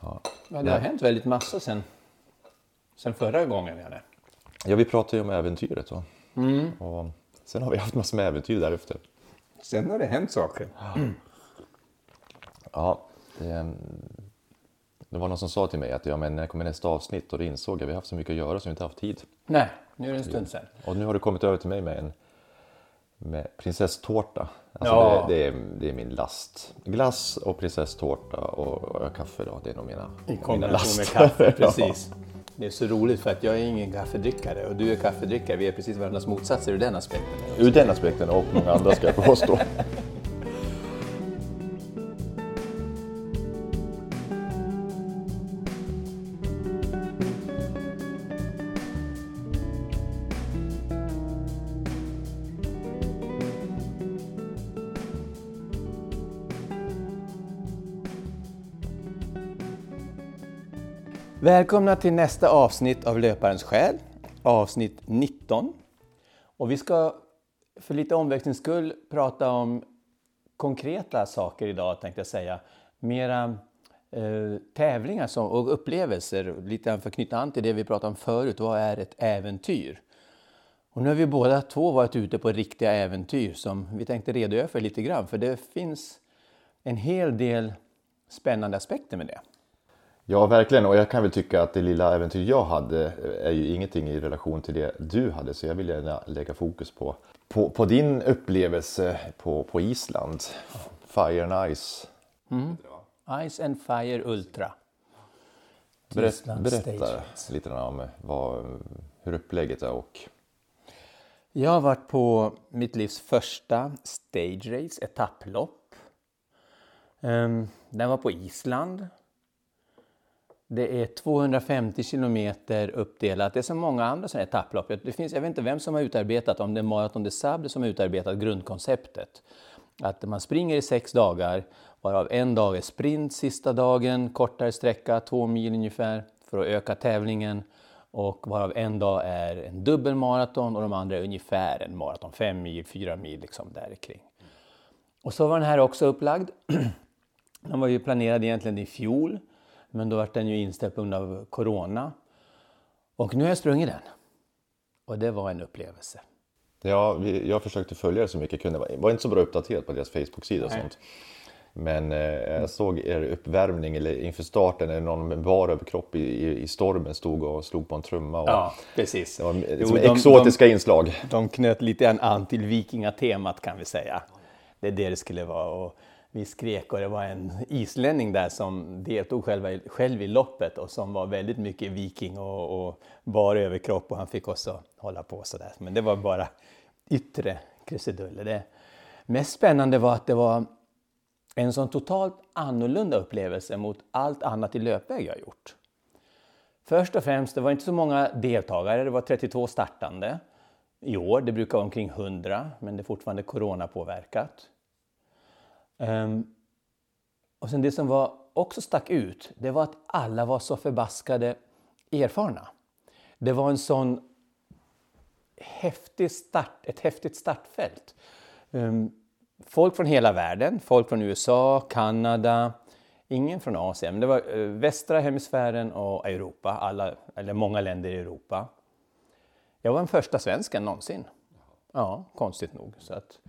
Ja. Ja, det har hänt väldigt massa sen, sen förra gången vi hade. ja, vi pratade ju om äventyret. Va? Och sen har vi haft massor med äventyr därefter. Sen har det hänt saker. Ja, det, det var någon som sa till mig att ja, men när kommer nästa avsnitt? Och då insåg jag att vi har haft så mycket att göra så vi inte haft tid. Nej, nu är det en stund sen. Och nu har du kommit över till mig med en med prinsesstårta. Alltså Ja. det, det, är, det är min last. Glass och prinsesstårta och, och kaffe då, det är nog mina, I mina kombination med kaffe, precis. Det är så roligt för att jag är ingen kaffedrickare och du är kaffedrickare. Vi är precis varandras motsatser ur den aspekten. Ja. Ur den aspekten och många andra ska jag påstå. Välkomna till nästa avsnitt av Löparens själ, avsnitt 19. Och vi ska för lite omväxlings skull prata om konkreta saker idag tänkte jag säga. Mera eh, tävlingar som, och upplevelser, lite för att knyta an till det vi pratade om förut. Vad är ett äventyr? Och nu har vi båda två varit ute på riktiga äventyr som vi tänkte redogöra för lite grann. För det finns en hel del spännande aspekter med det. Ja, verkligen. Och jag kan väl tycka att det lilla äventyr jag hade är ju ingenting i relation till det du hade. Så jag vill gärna lägga fokus på, på, på din upplevelse på, på Island. Fire and Ice. Ice and Fire Ultra. Berätt, berätta lite om vad, hur upplägget är och Jag har varit på mitt livs första stage race, etapplopp. Ehm, Den var på Island. Det är 250 kilometer uppdelat. Det är som många andra sådana etapplopp. Det finns, jag vet inte vem som har utarbetat, om det är Marathon de Sable som har utarbetat grundkonceptet. Att man springer i sex dagar, varav en dag är sprint sista dagen, kortare sträcka, två mil ungefär, för att öka tävlingen. Och varav en dag är en dubbelmaraton och de andra är ungefär en maraton, fem mil, fyra mil, liksom där kring. Och så var den här också upplagd. Den var ju planerad egentligen i fjol, men då var den ju inställd på grund av Corona. Och nu har jag sprungit den. Och det var en upplevelse. Ja, vi, jag försökte följa det så mycket jag kunde. Jag var inte så bra uppdaterad på deras Facebook-sida och Nej. sånt. Men eh, jag såg er uppvärmning eller inför starten när någon med bar överkropp i, i, i stormen stod och slog på en trumma. Och Ja, precis. Det var Jo, som de- exotiska inslag. De, de knöt lite an till vikingatemat kan vi säga. Det är det det skulle vara. Och vi skrek och det var en islänning där som deltog själva, själv i loppet och som var väldigt mycket viking och, och bar överkropp och han fick också hålla på sådär. Men det var bara yttre krusiduller. Det mest spännande var att det var en sån totalt annorlunda upplevelse mot allt annat i löpväg jag gjort. Först och främst, det var inte så många deltagare, det var 32 startande i år. Det brukar vara omkring 100, men det är fortfarande coronapåverkat. Ehm, och sen det som var också stack ut, det var att alla var så förbaskade erfarna. Det var en sån häftig start, ett häftigt startfält. Ehm, folk från hela världen, folk från USA, Kanada, ingen från Asien. Men det var eh, västra hemisfären och Europa, alla, eller många länder i Europa. Jag var den första svensken någonsin. Ja, konstigt nog. Så att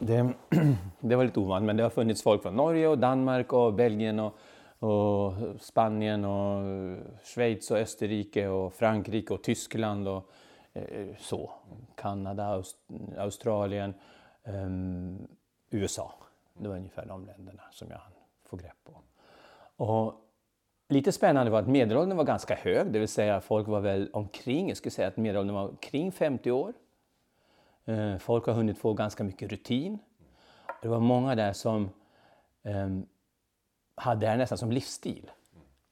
det, det var lite ovanligt, men det har funnits folk från Norge och Danmark och Belgien och, och Spanien och Schweiz och Österrike och Frankrike och Tyskland och eh, så. Kanada, Aust- Australien, eh, USA. Det var ungefär de länderna som jag hann få grepp på. Och lite spännande var att medelåldern var ganska hög, det vill säga folk var väl omkring, jag skulle säga att medelåldern var kring 50 år. Eh, Folk har hunnit få ganska mycket rutin. Det var många där som ehm, hade det här nästan som livsstil.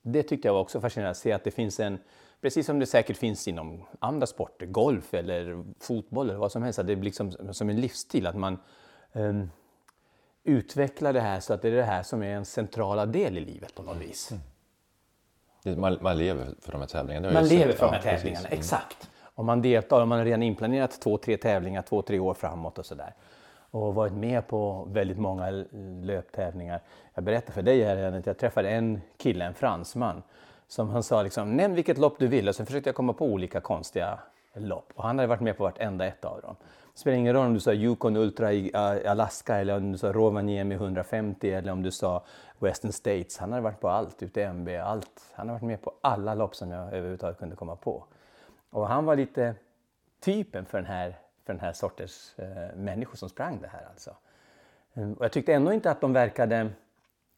Det tyckte jag var också fascinerande att se att det finns en, precis som det säkert finns inom andra sporter, golf eller fotboll eller vad som helst, att det blir liksom som en livsstil. Att man ehm, utvecklar det här så att det är det här som är en centrala del i livet på något vis. Det- Man, man lever för de här tävlingarna. Man lever för de här tävlingarna, exakt. Om man deltar, om man har redan inplanerat två, tre tävlingar, två, tre år framåt och sådär. och varit med på väldigt många löptävlingar. Jag berättade för dig här att jag träffade en kille, en fransman, som han sa liksom, nämn vilket lopp du vill och sen försökte jag komma på olika konstiga lopp och han hade varit med på vartenda ett av dem. Det spelar ingen roll om du sa Yukon Ultra i Alaska eller om du sa Rovaniemi 150 eller om du sa Western States. Han hade varit på allt, UTMB, allt. Han har varit med på alla lopp som jag överhuvudtaget kunde komma på. Och han var lite typen för den här, för den här sortens eh, människor som sprang det här alltså. Mm, och jag tyckte ändå inte att de verkade,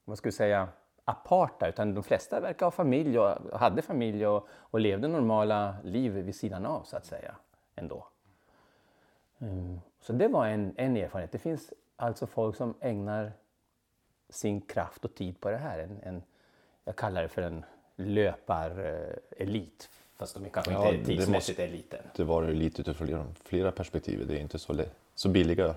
vad ska vi säga, aparta utan de flesta verkar ha familj och hade familj och, och levde normala liv vid sidan av så att säga ändå. Mm. Så det var en, en erfarenhet. Det finns alltså folk som ägnar sin kraft och tid på det här. En, en jag kallar det för en löparelit. Eh, Fast de är kanske ja, inte tidsmässigt eliten. Det var elit utifrån flera perspektiv. Det är inte så, så billiga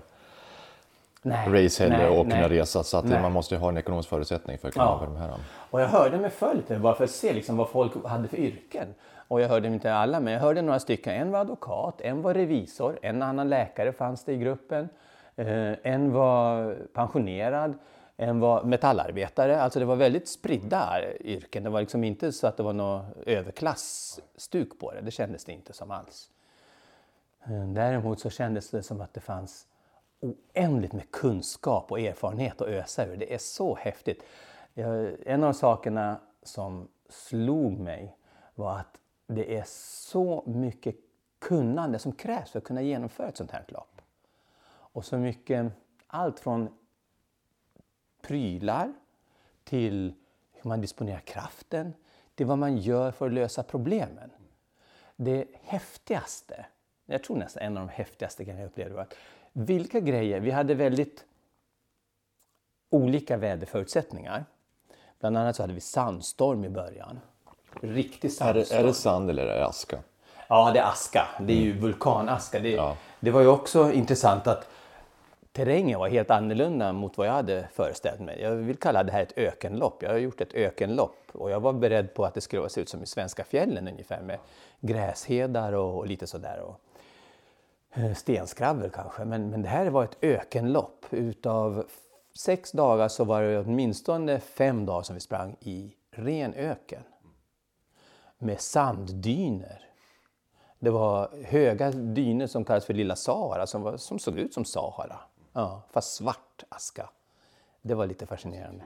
nej, race heller och kunna resa. Så att man måste ha en ekonomisk förutsättning för att kunna ja. de här. Och jag hörde med följd bara för att se liksom vad folk hade för yrken. Och jag hörde inte alla, men jag hörde några stycken. En var advokat, en var revisor, en annan läkare fanns det i gruppen. Eh, en var pensionerad, än vad metallarbetare. Alltså det var väldigt spridda yrken. Det var liksom inte så att det var något överklassstuk på det. Det kändes det inte som alls. Eh, däremot så kändes det som att det fanns oändligt med kunskap och erfarenhet att ösa ur. Det är så häftigt. En av sakerna som slog mig var att det är så mycket kunnande som krävs för att kunna genomföra ett sånt här lopp. Och så mycket, allt från prylar till hur man disponerar kraften, till vad man gör för att lösa problemen. Det häftigaste, jag tror nästan en av de häftigaste grejerna jag upplevde var att vilka grejer, vi hade väldigt olika väderförutsättningar. Bland annat så hade vi sandstorm i början. Riktig sandstorm. Är det, är det sand eller är det aska? Ja, det är aska. Det är ju vulkanaska. Det, ja. det var ju också intressant att terrängen var helt annorlunda mot vad jag hade föreställt mig. Jag vill kalla det här ett ökenlopp. Jag har gjort ett ökenlopp och jag var beredd på att det skulle se ut som i svenska fjällen ungefär med gräshedar och, och lite sådär. Och, eh, stenskravel stenskrabbel kanske, men, men det här var ett ökenlopp. Utav sex dagar så var det åtminstone fem dagar som vi sprang i ren öken med sanddyner. Det var höga dyner som kallas för Lilla Sahara som, var, som såg ut som Sahara. Ja, fast svart aska. Det var lite fascinerande.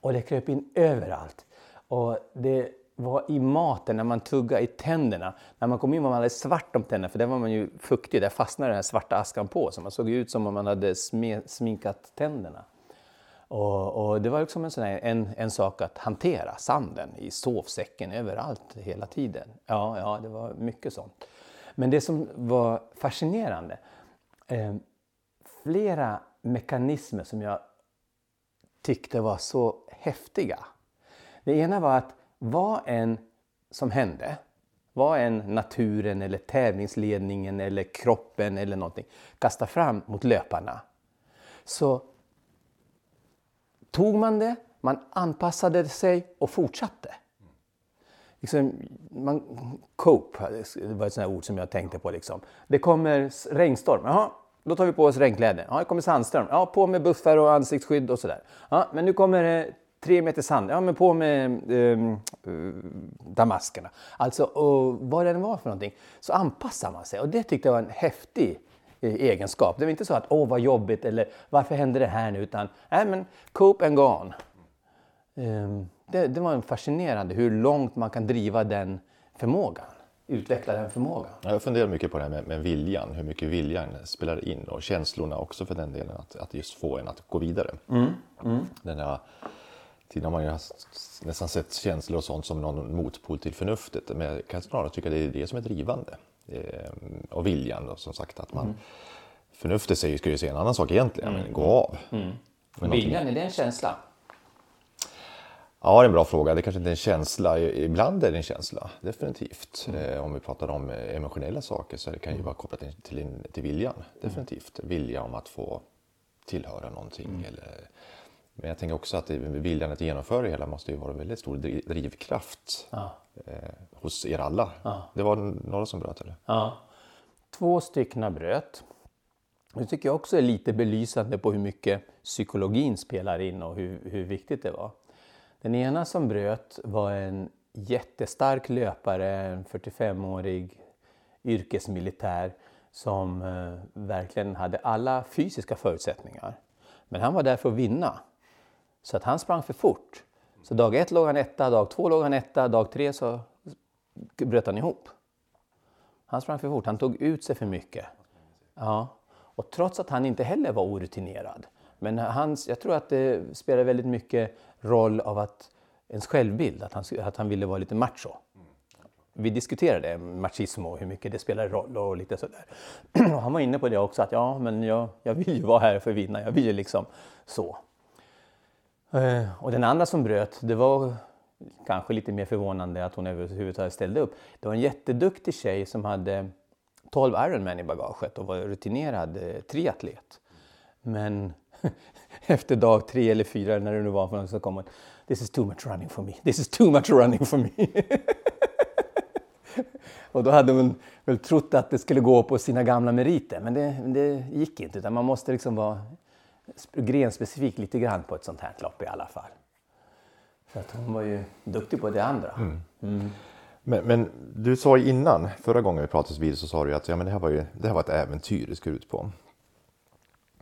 Och det kröp in överallt. Och det var i maten, när man tuggade i tänderna. När man kom in var man alldeles svart om tänderna, för där var man ju fuktig. Där fastnade den här svarta askan på, så man såg ut som om man hade sminkat tänderna. Och, och, det var liksom en, sån här, en, en sak att hantera, sanden i sovsäcken överallt hela tiden. Ja, ja, det var mycket sånt. Men det som var fascinerande, eh, flera mekanismer som jag tyckte var så häftiga. Det ena var att vad än som hände, vad än naturen eller tävlingsledningen eller kroppen eller någonting kastade fram mot löparna, så tog man det, man anpassade sig och fortsatte. Liksom, man, cope, det var ett sånt ord som jag tänkte på. Liksom. Det kommer regnstorm, jaha, då tar vi på oss regnkläder. Ja, det kommer sandstorm, ja, på med buffar och ansiktsskydd och sådär. Ja, men nu kommer det tre meter sand, ja men på med ehm, eh, damaskerna. Alltså, och vad det än var för någonting, så anpassar man sig. Och det tyckte jag var en häftig eh, egenskap. Det var inte så att åh vad jobbigt eller varför hände det här nu utan nej men cope and gone. Um, det, det var fascinerande hur långt man kan driva den förmågan utveckla den förmågan. Jag funderar mycket på det här med, med, viljan, hur mycket viljan spelar in och känslorna också för den delen, att, att just få en att gå vidare. Mm. Mm. Den här, tidigare har man ju nästan sett känslor och sånt som någon motpol till förnuftet, men jag kan snarare tycka det är det som är drivande. Eh, och viljan då, som sagt att man mm. Förnuftet säger, ska ju säga en annan sak egentligen, mm. men gå av. Mm. Viljan, är det en känsla? Ja, det är en bra fråga. Det kanske inte är en känsla. Ibland är det en känsla, definitivt. Mm. Eh, om vi pratar om eh, emotionella saker så kan det ju vara kopplat till, till viljan, definitivt. Vilja om att få tillhöra någonting. Mm. Eller, men jag tänker också att viljan att genomföra det hela måste ju vara en väldigt stor drivkraft. Ja eh, hos er alla. Ja. Det var några som bröt eller? Ja. Två stycken bröt. Det tycker jag också är lite belysande på hur mycket psykologin spelar in och hur, hur viktigt det var. Den ena som bröt var en jättestark löpare, en 45-årig yrkesmilitär som eh, verkligen hade alla fysiska förutsättningar. Men han var där för att vinna. Så att han sprang för fort. Så dag ett låg han etta, dag två låg han etta, dag tre så bröt han ihop. Han sprang för fort, han tog ut sig för mycket. Ja. Och trots att han inte heller var orutinerad. Men hans, jag tror att det spelar väldigt mycket roll av att ens självbild, att han, att han ville vara lite macho. Vi diskuterade machismo och hur mycket det spelar roll och lite sådär. Och han var inne på det också att ja, men jag, jag vill ju vara här för att vinna, jag vill ju liksom så. Eh, och den andra som bröt, det var kanske lite mer förvånande att hon överhuvudtaget ställde upp. Det var en jätteduktig tjej som hade 12 Ironman i bagaget och var rutinerad eh, triatlet. Men efter dag tre eller fyra, när det nu var, så kom hon This is too much running for me. This is too much running for me. och då hade hon väl trott att det skulle gå på sina gamla meriter, men det, det gick inte. Utan man måste liksom vara grenspecifik lite grann på ett sånt här lopp i alla fall. Så att hon var ju duktig på det andra. Mm. Mm. Men, men, du sa innan, förra gången vi pratades vid så sa du att ja, men det, här var ju, det här var ett äventyr det skulle ut på.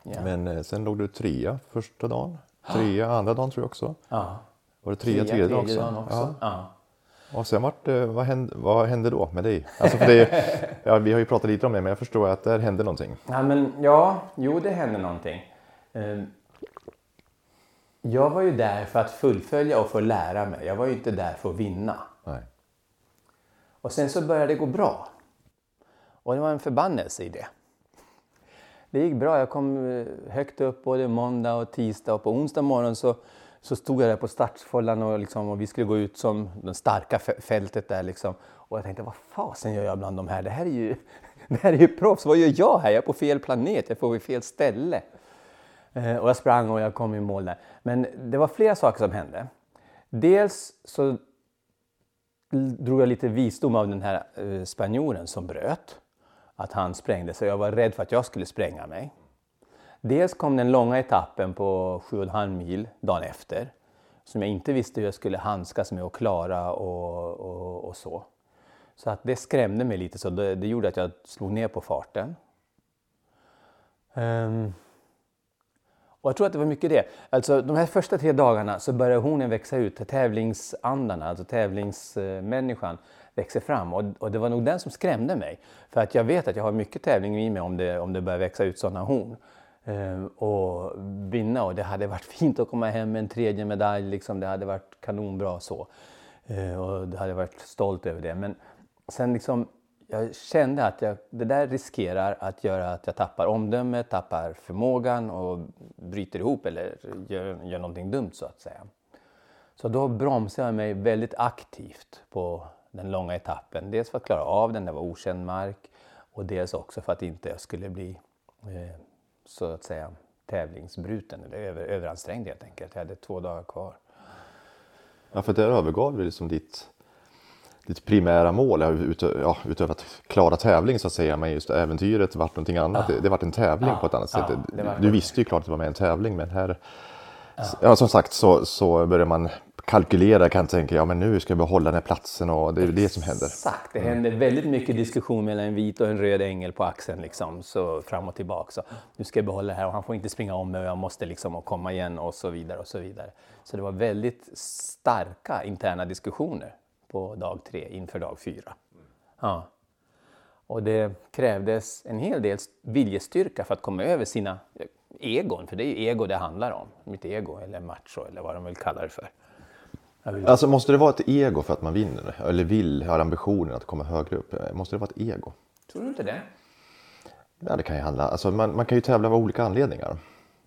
Ja. Men eh, sen låg du trea första dagen, trea andra dagen tror jag också. Ja. Var det trea tredje, dagen också? Dagen också. Ja. Och sen vart, vad, hände, vad hände då med dig? Alltså för det, ja, vi har ju pratat lite om det men jag förstår att där hände någonting. Ja, men, ja jo det hände någonting. Ehm, jag var ju där för att fullfölja och få lära mig. Jag var ju inte där för att vinna. Nej. Och sen så började det gå bra. Och det var en förbannelse i det. Det gick bra. Jag kom eh, högt upp både måndag och tisdag och på onsdag morgon så, så stod jag där på startfållan och, liksom, och vi skulle gå ut som det starka fältet där liksom. Och jag tänkte, vad fasen gör jag bland de här? Det här är ju, det här är ju proffs. Vad gör jag här? Jag är på fel planet. Jag får vid fel ställe. Eh, och jag sprang och jag kom i mål där. Men det var flera saker som hände. Dels så drog jag lite visdom av den här eh, spanjoren som bröt. Att han sprängde sig. Jag var rädd för att jag skulle spränga mig. Dels kom den långa etappen på 7,5 mil dagen efter. Som jag inte visste hur jag skulle handskas med och klara och, och, och så. Så att det skrämde mig lite, så det, det gjorde att jag slog ner på farten. Um, och jag tror att det var mycket det. Alltså de här första tre dagarna så började hornen växa ut, tävlingsandarna, alltså tävlingsmänniskan växer fram. Och, och, det var nog den som skrämde mig. För att jag vet att jag har mycket tävling i mig om det, om det börjar växa ut sådana horn. Ehm, och vinna och det hade varit fint att komma hem med en tredje medalj, liksom. det hade varit kanonbra så. Ehm, och det hade varit stolt över det. Men sen liksom jag kände att jag, det där riskerar att göra att jag tappar omdömet, tappar förmågan och bryter ihop eller gör, gör någonting dumt så att säga. Så då bromsade jag mig väldigt aktivt på den långa etappen. Dels för att klara av den, det var okänd mark och dels också för att inte jag skulle bli eh, så att säga tävlingsbruten eller över, överansträngd helt enkelt. Jag hade två dagar kvar. Ja, för där övergav du liksom ditt ditt primära mål, utö ja, utöver att klara tävling så att säga, men just äventyret vart någonting annat. Ja. Det, det vart en tävling ja. på ett annat sätt. Du visste ju klart att det var med en tävling, men här, ja. som sagt så, så börjar man kalkylera kan tänka, ja men nu ska vi behålla den här platsen och det är det som händer. Exakt, det händer väldigt mycket diskussion mellan en vit och en röd ängel på axeln liksom, så fram och tillbaka. Så, nu ska jag behålla det här och han får inte springa om mig och jag måste liksom komma igen och så vidare och så vidare. Så det var väldigt starka interna diskussioner på dag tre inför dag fyra. Ja. Och det krävdes en hel del viljestyrka för att komma över sina egon, för det är ju ego det handlar om. Mitt ego eller macho eller vad de vill kalla det för. Vill... Alltså måste det vara ett ego för att man vinner? Eller vill, har ambitionen att komma högre upp? Måste det vara ett ego? Tror du inte det? Ja, det kan ju handla. Alltså man, man kan ju tävla av olika anledningar.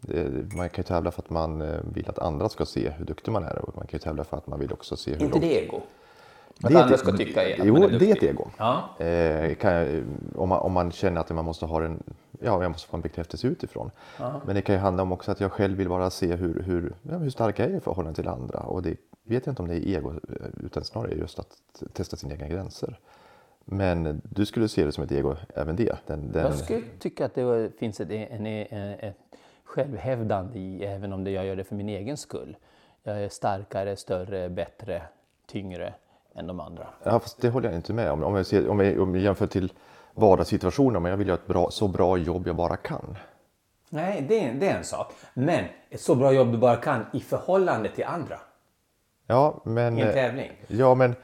Det, man kan ju tävla för att man eh, vill att andra ska se hur duktig man är och man kan ju tävla för att man vill också se hur Inte långt... det ego? Att det andra ska tycka att Jo, det är ett ego. Ja. Eh, kan, om, man, om man känner att man måste ha en, ja, jag måste få en bekräftelse utifrån. Ja. Men det kan ju handla om också att jag själv vill bara se hur, hur, ja, hur stark jag är i förhållande till andra. Och det vet jag inte om det är ego, utan snarare just att testa sina egna gränser. Men du skulle se det som ett ego, även det? Den, den... Jag skulle tycka att det finns ett, en, ett självhävdande i, även om det jag gör det för min egen skull. Jag är starkare, större, bättre, tyngre än de andra. Ja, fast det håller jag inte med om. Om jag, ser, om jag, om jag jämför till vardagssituationer, men jag vill göra ett bra, så bra jobb jag bara kan. Nej, det är, det är en sak. Men ett så bra jobb du bara kan i förhållande till andra. Ja, men... I en tävling. Ja, men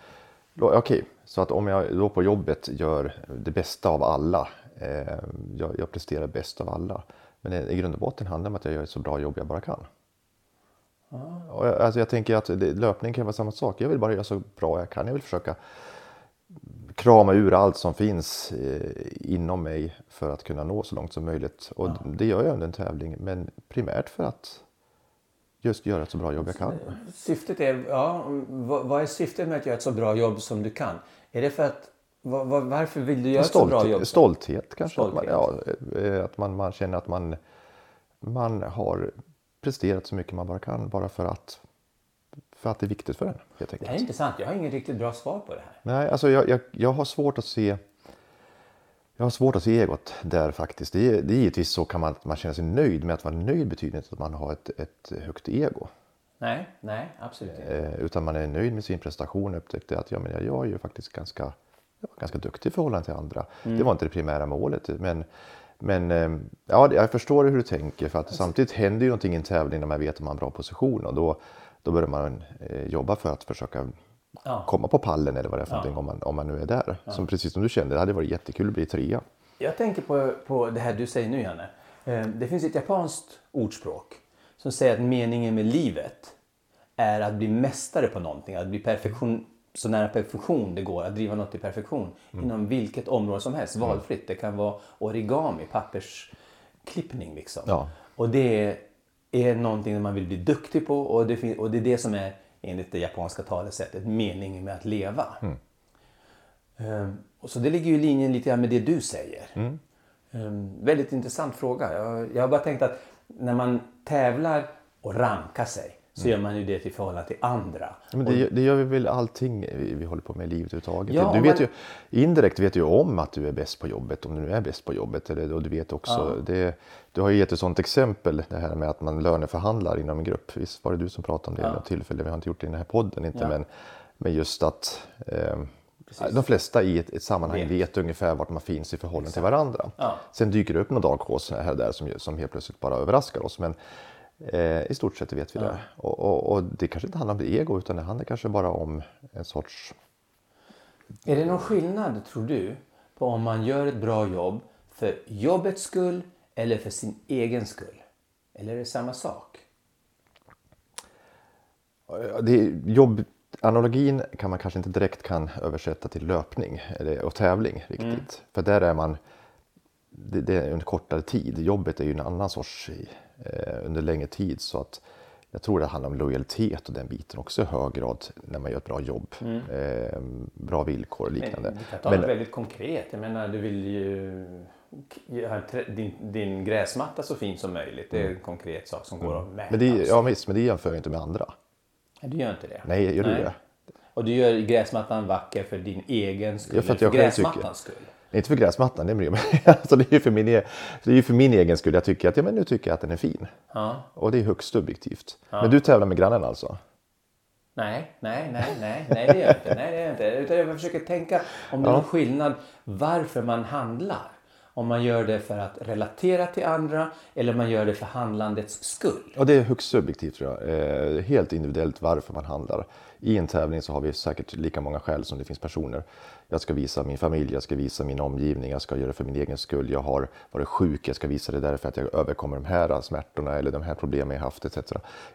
okej. Okay. Så att om jag då på jobbet gör det bästa av alla. Eh, jag, jag presterar bäst av alla. Men i grund och botten handlar det om att jag gör ett så bra jobb jag bara kan. Och jag, alltså jag tänker att det, löpning kan vara samma sak. Jag vill bara göra så bra jag kan. Jag vill försöka krama ur allt som finns eh, inom mig för att kunna nå så långt som möjligt. Och ja. det gör jag under en tävling, men primärt för att just göra ett så bra jobb jag kan. Syftet är, ja, vad är syftet med att göra ett så bra jobb som du kan? Är det för att var, varför vill du göra ett så bra jobb? Stolthet kanske. Stolthet. Att, man, ja, eh, att man, man känner att man, man har presterat så mycket man bara kan bara för att, för att det är viktigt för en. Helt enkelt. Det här är intressant. Jag har inget riktigt bra svar på det här. Nej, alltså jag, jag, jag har svårt att se jag har svårt att se egot där faktiskt. Det är, det är givetvis så kan man, man känna sig nöjd, med att vara nöjd betyder inte att man har ett, ett högt ego. Nej, nej, absolut inte. Eh, utan man är nöjd med sin prestation och upptäckte att ja, men jag är ju faktiskt ganska, jag var ganska duktig i förhållande till andra. Mm. Det var inte det primära målet. Men, men eh, ja, jag förstår hur du tänker för att samtidigt händer ju någonting i en tävling när man vet att man har en bra position och då, då börjar man eh, jobba för att försöka ja. komma på pallen eller vad det är för ja. någonting om man, om man nu är där. Ja. Som precis som du kände, det hade varit jättekul att bli trea. Jag tänker på, på det här du säger nu Janne. Eh, det finns ett japanskt ordspråk som säger att meningen med livet är att bli mästare på någonting, att bli perfektion, så nära perfektion det går, att driva något till perfektion mm. inom vilket område som helst, mm. valfritt. Det kan vara origami, pappersklippning liksom. Ja. Och det är någonting man vill bli duktig på och det, och det är det som är enligt det japanska talesättet meningen med att leva. Mm. Um, och så det ligger ju i linjen lite grann med det du säger. Mm. Um, väldigt intressant fråga. Jag, jag har bara tänkt att när man tävlar och rankar sig så gör man ju det till förhållande till andra. Men det, det gör vi väl allting vi, vi håller på med i livet överhuvudtaget. Ja, du vet man... ju, indirekt vet du ju om att du är bäst på jobbet om du nu är bäst på jobbet. Eller, och du vet också, ja. det, du har ju gett ett sådant exempel det här med att man löneförhandlar inom en grupp. Visst var det du som pratade om det ja. vid något tillfälle? Vi har inte gjort det i den här podden inte men, men just att eh, de flesta i ett, ett sammanhang vet. vet ungefär vart man finns i förhållande Exakt. till varandra. Ja. Sen dyker det upp någon darkhås här och där som, som helt plötsligt bara överraskar oss. Men, Eh, I stort sett vet vi ja. det. Och, och, och, det kanske inte handlar om ego utan det handlar kanske bara om en sorts... Är det någon skillnad tror du på om man gör ett bra jobb för jobbets skull eller för sin egen skull? Eller är det samma sak? Det, jobb, analogin kan man kanske inte direkt kan översätta till löpning eller, och tävling riktigt. Mm. För där är man, det, det är en kortare tid. Jobbet är ju en annan sorts under längre tid. Så att jag tror det handlar om lojalitet och den biten också i hög grad när man gör ett bra jobb. Mm. Eh, bra villkor och liknande. Men, kan ta Men, väldigt konkret. Jag menar du vill ju göra din, din gräsmatta så fin som möjligt. Det är en mm. konkret sak som går att mäta. Men det, ja visst, men det jämför jag inte med andra. Du gör inte det? Nej, gör du Nej. det? Och du gör gräsmattan vacker för din egen skull? Ja, för, att jag för gräsmattans skull? Inte för gräsmattan, det är, alltså det är för min, e- det är för min egen skull. Jag tycker att ja, men nu tycker jag att den är fin. Ja. Och det är högst subjektivt. Ja. Men du tävlar med grannen alltså? Nej, nej, nej, nej, nej det gör jag inte. Nej, det gör jag inte. Utan jag försöker tänka om det är någon skillnad varför man handlar. Om man gör det för att relatera till andra eller om man gör det för handlandets skull. Ja, det är högst subjektivt tror jag. Eh, helt individuellt varför man handlar. I en tävling så har vi säkert lika många skäl som det finns personer. Jag ska visa min familj, jag ska visa min omgivning, jag ska göra det för min egen skull. Jag har varit sjuk, jag ska visa det därför att jag överkommer de här smärtorna eller de här problemen jag haft etc.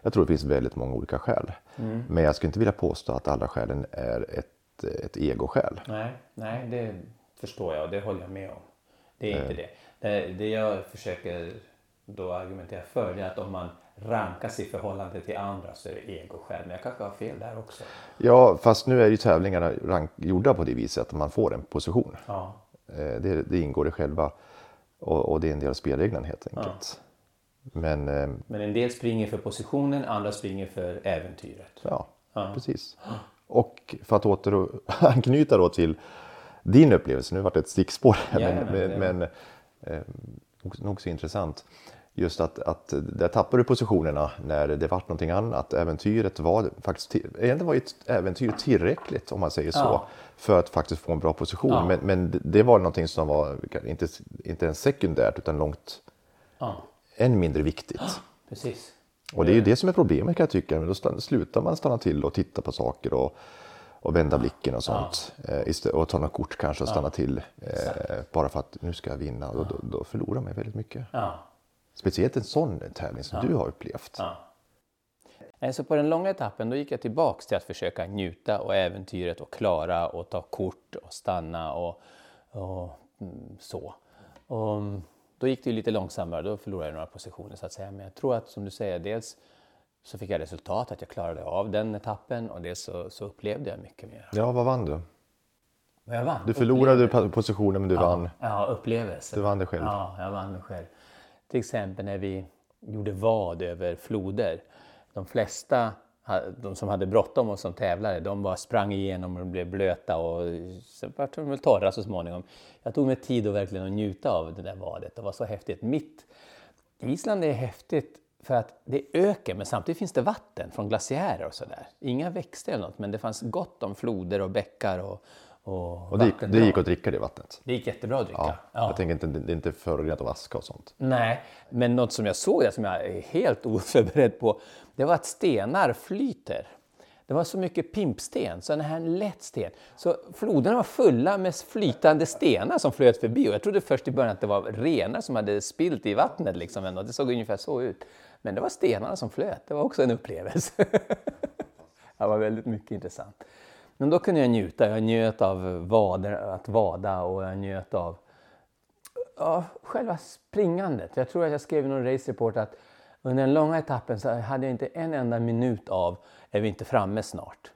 Jag tror det finns väldigt många olika skäl. Mm. Men jag skulle inte vilja påstå att alla skälen är ett, ett egoskäl. Nej, nej, det förstår jag och det håller jag med om. Det är inte det. det. Det jag försöker då argumentera för är att om man rankas i förhållande till andra så är det egoskäl. Men jag kanske har fel där också. Ja, fast nu är ju tävlingarna rank, gjorda på det viset att man får en position. Ja. Eh, det, det ingår i själva och, och, det är en del av spelreglerna helt enkelt. Ja. Men, eh, Men en del springer för positionen, andra springer för äventyret. Ja, ja. precis. Och för att åter anknyta då till din upplevelse. Nu var det ett stickspår, Ja, men, men men, eh, nog, så intressant. Just att, att där tappade du positionerna när det var någonting annat. Äventyret var faktiskt, egentligen var ett äventyr tillräckligt om man säger så. Ja. För att faktiskt få en bra position. Ja. Men, men det- var någonting som var inte, inte ens sekundärt utan långt Ja, än mindre viktigt. precis. Och det är ju det som är problemet kan jag tycka. Men då slutar man stanna till och titta på saker och, och vända blicken och sånt. Eh, istä- och ta något kort kanske och stanna till. Eh, bara för att nu ska jag vinna. Och då, då förlorar man väldigt mycket. Ja. Speciellt en sån tävling som du har upplevt. Ja. Eh, Så på den långa etappen då gick jag tillbaks till att försöka njuta och äventyret och klara och ta kort och stanna och, och mm, så. Och mm, då gick det ju lite långsammare, då förlorade jag några positioner så att säga. Men jag tror att som du säger, dels så fick jag resultat, att jag klarade av den etappen och dels så, så upplevde jag mycket mer. Ja, vad vann du? Och jag vann. Du förlorade pa- positionen men du vann. Ja, upplevelse. Du vann det själv. Ja, jag vann mig själv. Till exempel när vi gjorde vad över floder. De flesta, de som hade bråttom och som tävlade, de bara sprang igenom och blev blöta och sen vart de väl torra så småningom. Jag tog mig tid att verkligen att njuta av det där vadet. Det var så häftigt. Mitt Island är häftigt för att det är öken men samtidigt finns det vatten från glaciärer och sådär. Inga växter eller något men det fanns gott om floder och bäckar och, och, Och det gick, det gick att dricka det vattnet. Det gick jättebra att dricka. Ja, Ja. Jag tänker inte, det är inte förorenat av aska och sånt. Nej, men något som jag såg där som jag är helt oförberedd på, det var att stenar flyter. Det var så mycket pimpsten, så den här lätt sten. Så floderna var fulla med flytande stenar som flöt förbi och jag trodde först i början att det var renar som hade spilt i vattnet liksom. Det såg ungefär så ut. Men det var stenarna som flöt, det var också en upplevelse. det var väldigt mycket intressant. Men då kunde jag njuta, jag njöt av vader, att vada och jag njöt av ja, själva springandet. Jag tror att jag skrev i någon race report att under den långa etappen så hade jag inte en enda minut av är vi inte framme snart.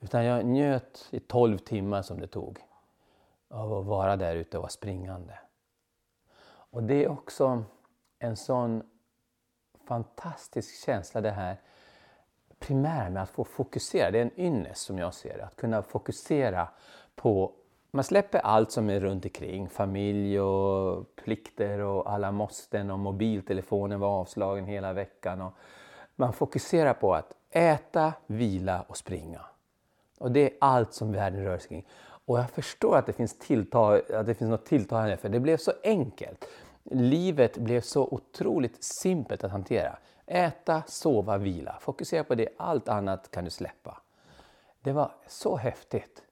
Utan jag njöt i 12 timmar som det tog av att vara där ute och vara springande. Och det är också en sån fantastisk känsla det här primära med att få fokusera. Det är en ynnest som jag ser det. Att kunna fokusera på man släpper allt som är runt omkring, familj och plikter och alla måsten och mobiltelefonen var avslagen hela veckan. Och man fokuserar på att äta, vila och springa. Och det är allt som världen rör sig kring. Och jag förstår att det finns, tilltag, att det finns något tilltagande för det blev så enkelt. Livet blev så otroligt simpelt att hantera. Äta, sova, vila. Fokusera på det, allt annat kan du släppa. Det var så häftigt.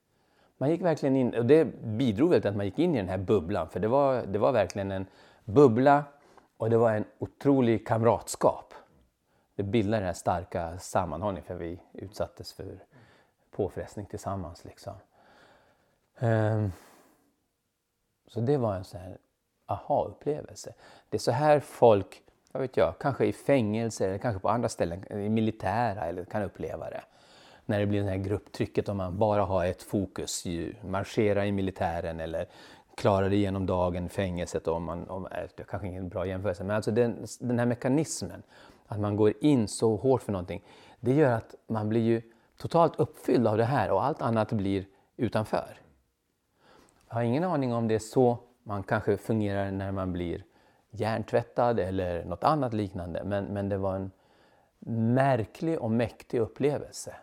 Man gick verkligen in, och det bidrog väl till att man gick in i den här bubblan, för det var, det var verkligen en bubbla och det var en otrolig kamratskap. Det bildade den här starka sammanhållningen, för vi utsattes för påfrestning tillsammans. Liksom. Um, Så det var en sån här aha-upplevelse. Det är så här folk, vad vet jag, kanske i fängelser eller kanske på andra ställen, i militära eller kan uppleva det. När det blir det här grupptrycket om man bara har ett fokus, ju, marschera i militären eller klara det genom dagen i fängelset. Om man, om, äh, det är en bra jämförelse, men alltså den, den här mekanismen, att man går in så hårt för någonting, det gör att man blir ju totalt uppfylld av det här och allt annat blir utanför. Jag har ingen aning om det är så man kanske fungerar när man blir hjärntvättad eller något annat liknande. Men, men det var en märklig och mäktig upplevelse.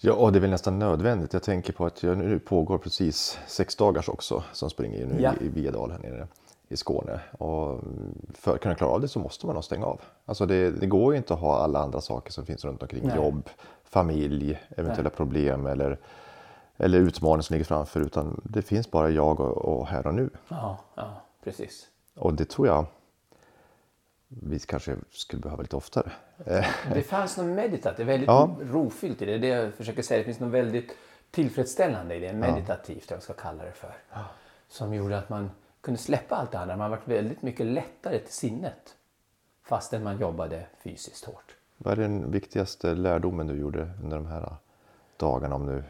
Ja, och det är väl nästan nödvändigt. Jag tänker på att jag, nu pågår precis sex dagars också som springer nu Ja. i, Viedal här nere i Skåne. Och för att kunna klara av det så måste man nog stänga av. Alltså det, det går ju inte att ha alla andra saker som finns runt omkring. Nej. Jobb, familj, eventuella problem eller, eller utmaningar som ligger framför. Utan det finns bara jag och, och här och nu. Ja, ja precis. Och det tror jag vi kanske skulle behöva lite oftare. Det fanns något meditativt, väldigt Ja. rofyllt i det. Det är det jag försöker säga. Det finns något väldigt tillfredsställande i det, meditativt, jag ska kalla det för. Som gjorde att man kunde släppa allt det andra. Man var väldigt mycket lättare till sinnet. Fastän man jobbade fysiskt hårt. Vad är den viktigaste lärdomen du gjorde under de här dagarna? Om du,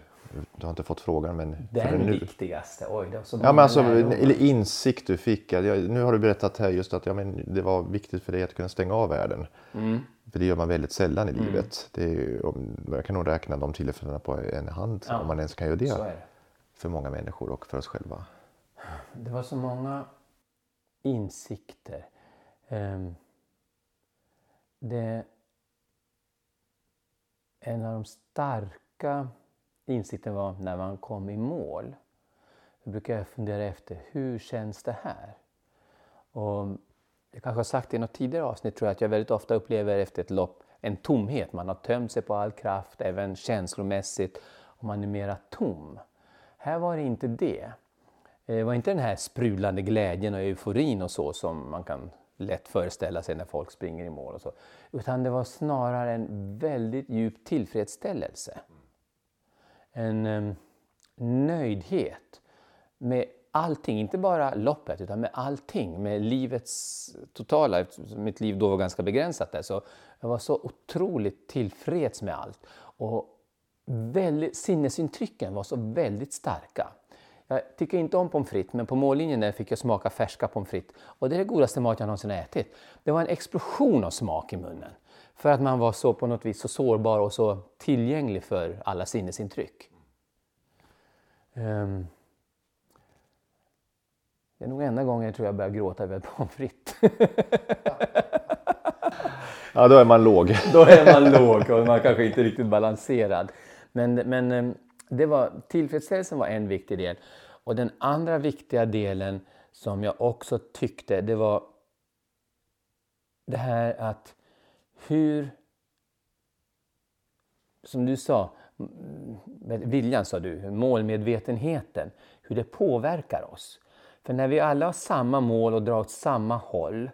du har inte fått frågan men Den viktigaste, oj det var så Ja, men alltså, eller insikt du fick. Ja, Nu har du berättat här just att ja, men det var viktigt för dig att kunna stänga av världen. Mm. För det gör man väldigt sällan i livet. Det är, om- jag kan nog räkna de tillfällena på en hand Ja. om man ens kan göra det. Det. för många människor och för oss själva? Det var så många insikter. Ehm, det, en av de starka Insikten var när man kom i mål. Då brukar jag fundera efter, hur känns det här? Och jag kanske har sagt det i något tidigare avsnitt, tror jag, att jag väldigt ofta upplever efter ett lopp en tomhet. Man har tömt sig på all kraft, även känslomässigt, och man är mera tom. Här var det inte det. Det var inte den här sprudlande glädjen och euforin och så som man kan lätt föreställa sig när folk springer i mål. Och så. Utan det var snarare en väldigt djup tillfredsställelse. En um, nöjdhet med allting, inte bara loppet utan med allting, med livets totala, mitt liv då var ganska begränsat där, så jag var så otroligt tillfreds med allt. Och väldigt, sinnesintrycken var så väldigt starka. Jag tycker inte om pommes frites, men på mållinjen där fick jag smaka färska pommes frites. Och det är det godaste mat jag någonsin ätit. Det var en explosion av smak i munnen. För att man var så på något vis så sårbar och så tillgänglig för alla sinnesintryck. Um, det är nog enda gången jag tror jag börjar gråta över pommes frites. ja, då är man låg. då är man låg och man kanske inte riktigt balanserad. Men, men ehm, det var, tillfredsställelsen var en viktig del. Och den andra viktiga delen som jag också tyckte, det var det här att hur, som du sa, viljan sa du, målmedvetenheten, hur det påverkar oss. För när vi alla har samma mål och drar åt samma håll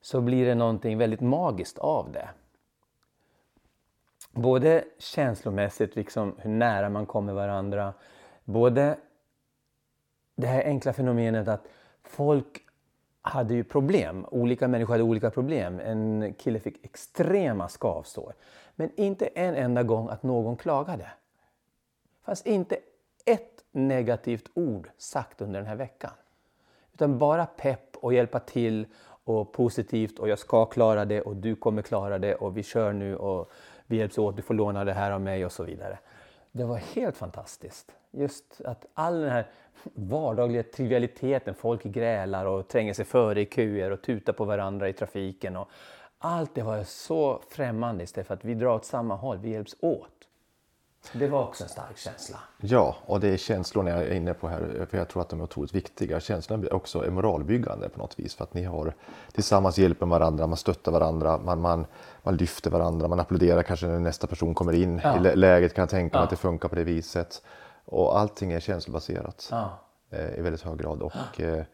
så blir det någonting väldigt magiskt av det. Både känslomässigt, liksom hur nära man kommer varandra. Både det här enkla fenomenet att folk hade ju problem. Olika människor hade olika problem. En kille fick extrema skavsår. Men inte en enda gång att någon klagade. Det fanns inte ett negativt ord sagt under den här veckan. Utan bara pepp och hjälpa till och positivt och jag ska klara det och du kommer klara det och vi kör nu och vi hjälps åt, du får låna det här av mig och så vidare. Det var helt fantastiskt. Just att all den här vardagliga trivialiteten, folk grälar och tränger sig före i köer och tutar på varandra i trafiken. Och allt det var så främmande istället för att vi drar åt samma håll, vi hjälps åt. Det var också en stark känsla. Ja, och det är känslorna jag är inne på här, för jag tror att de är otroligt viktiga. Känslorna är också moralbyggande på något vis, för att ni har tillsammans hjälper varandra, man stöttar varandra, man, man, man lyfter varandra, man applåderar kanske när nästa person kommer in ja. i läget, kan jag tänka mig ja. att det funkar på det viset. Och allting är känslobaserat ja. Eh, i väldigt hög grad. Och eh,